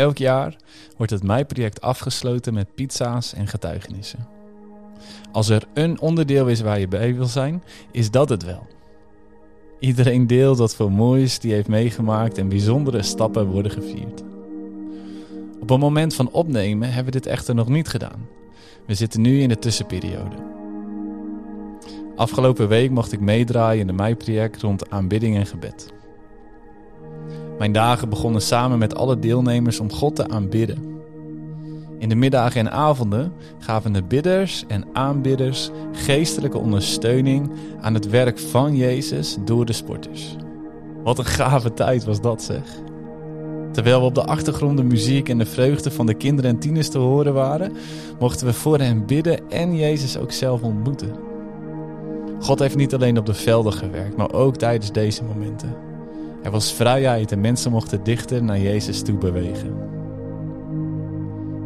Elk jaar wordt het Meiproject afgesloten met pizza's en getuigenissen. Als er een onderdeel is waar je bij wil zijn, is dat het wel. Iedereen deelt wat voor moois die heeft meegemaakt en bijzondere stappen worden gevierd. Op het moment van opnemen hebben we dit echter nog niet gedaan. We zitten nu in de tussenperiode. Afgelopen week mocht ik meedraaien in de meiproject rond aanbidding en gebed. Mijn dagen begonnen samen met alle deelnemers om God te aanbidden. In de middagen en avonden gaven de bidders en aanbidders geestelijke ondersteuning aan het werk van Jezus door de sporters. Wat een gave tijd was dat zeg. Terwijl we op de achtergrond de muziek en de vreugde van de kinderen en tieners te horen waren, mochten we voor hen bidden en Jezus ook zelf ontmoeten. God heeft niet alleen op de velden gewerkt, maar ook tijdens deze momenten. Er was vrijheid en mensen mochten dichter naar Jezus toe bewegen.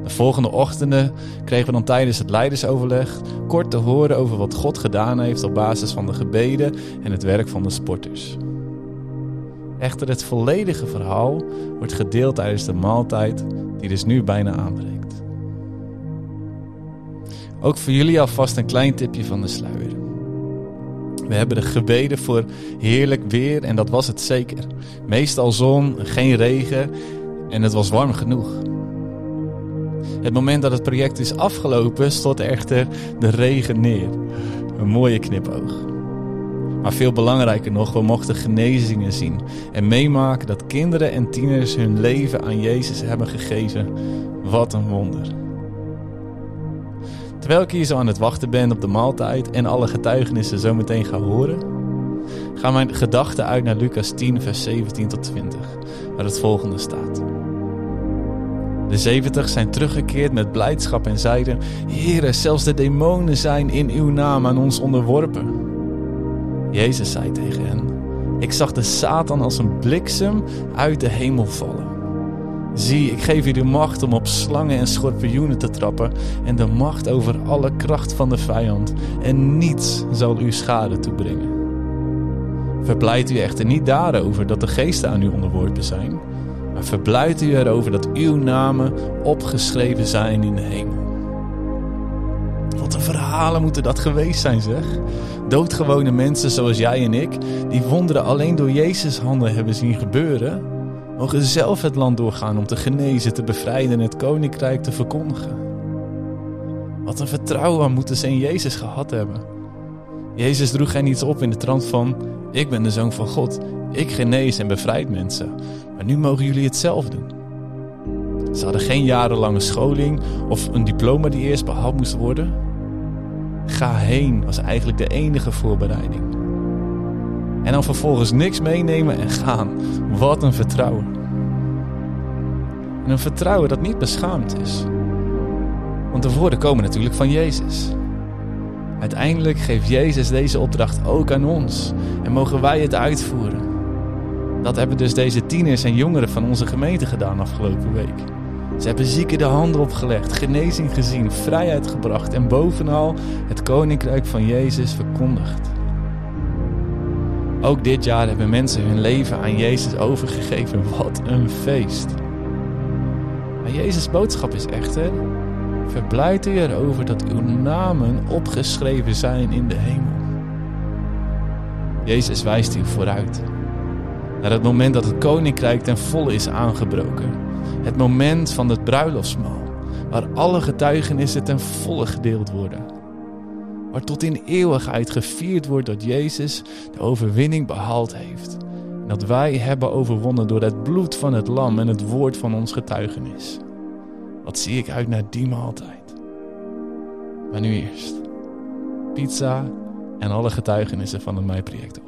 De volgende ochtenden kregen we dan tijdens het leidersoverleg kort te horen over wat God gedaan heeft op basis van de gebeden en het werk van de sporters. Echter, het volledige verhaal wordt gedeeld tijdens de maaltijd, die dus nu bijna aanbreekt. Ook voor jullie alvast een klein tipje van de sluier. We hebben de gebeden voor heerlijk weer en dat was het zeker. Meestal zon, geen regen en het was warm genoeg. Het moment dat het project is afgelopen, stort echter de regen neer. Een mooie knipoog. Maar veel belangrijker nog, we mochten genezingen zien en meemaken dat kinderen en tieners hun leven aan Jezus hebben gegeven. Wat een wonder. Terwijl ik hier zo aan het wachten ben op de maaltijd en alle getuigenissen zo meteen ga horen, gaan mijn gedachten uit naar Lucas 10, vers 17 tot 20, waar het volgende staat. De zeventig zijn teruggekeerd met blijdschap en zeiden: Heere, zelfs de demonen zijn in uw naam aan ons onderworpen. Jezus zei tegen hen: Ik zag de Satan als een bliksem uit de hemel vallen. Zie, ik geef u de macht om op slangen en schorpioenen te trappen en de macht over alle kracht van de vijand, en niets zal u schade toebrengen. Verblijd u echter niet daarover dat de geesten aan u onderworpen zijn, maar verblijdt u erover dat uw namen opgeschreven zijn in de hemel. Wat een verhalen moeten dat geweest zijn, zeg. Doodgewone mensen zoals jij en ik, die wonderen alleen door Jezus' handen hebben zien gebeuren, mogen zelf het land doorgaan om te genezen, te bevrijden en het koninkrijk te verkondigen. Wat een vertrouwen moeten ze in Jezus gehad hebben. Jezus droeg hen iets op in de trant van: Ik ben de zoon van God. Ik genees en bevrijd mensen. Maar nu mogen jullie het zelf doen. Ze hadden geen jarenlange scholing of een diploma die eerst behaald moest worden. Ga heen was eigenlijk de enige voorbereiding. En dan vervolgens niks meenemen en gaan. Wat een vertrouwen. En een vertrouwen dat niet beschaamd is. Want de woorden komen natuurlijk van Jezus. Uiteindelijk geeft Jezus deze opdracht ook aan ons en mogen wij het uitvoeren. Dat hebben dus deze tieners en jongeren van onze gemeente gedaan afgelopen week. Ze hebben zieken de handen opgelegd, genezing gezien, vrijheid gebracht en bovenal het koninkrijk van Jezus verkondigd. Ook dit jaar hebben mensen hun leven aan Jezus overgegeven. Wat een feest. Maar Jezus' boodschap is echter: verblijd u erover dat uw namen opgeschreven zijn in de hemel. Jezus wijst u vooruit naar het moment dat het koninkrijk ten volle is aangebroken. Het moment van het bruiloftsmaal, waar alle getuigenissen ten volle gedeeld worden. Waar tot in eeuwigheid gevierd wordt dat Jezus de overwinning behaald heeft. En dat wij hebben overwonnen door het bloed van het lam en het woord van ons getuigenis. Wat zie ik uit naar die maaltijd. Maar nu eerst. Pizza en alle getuigenissen van het Mij-project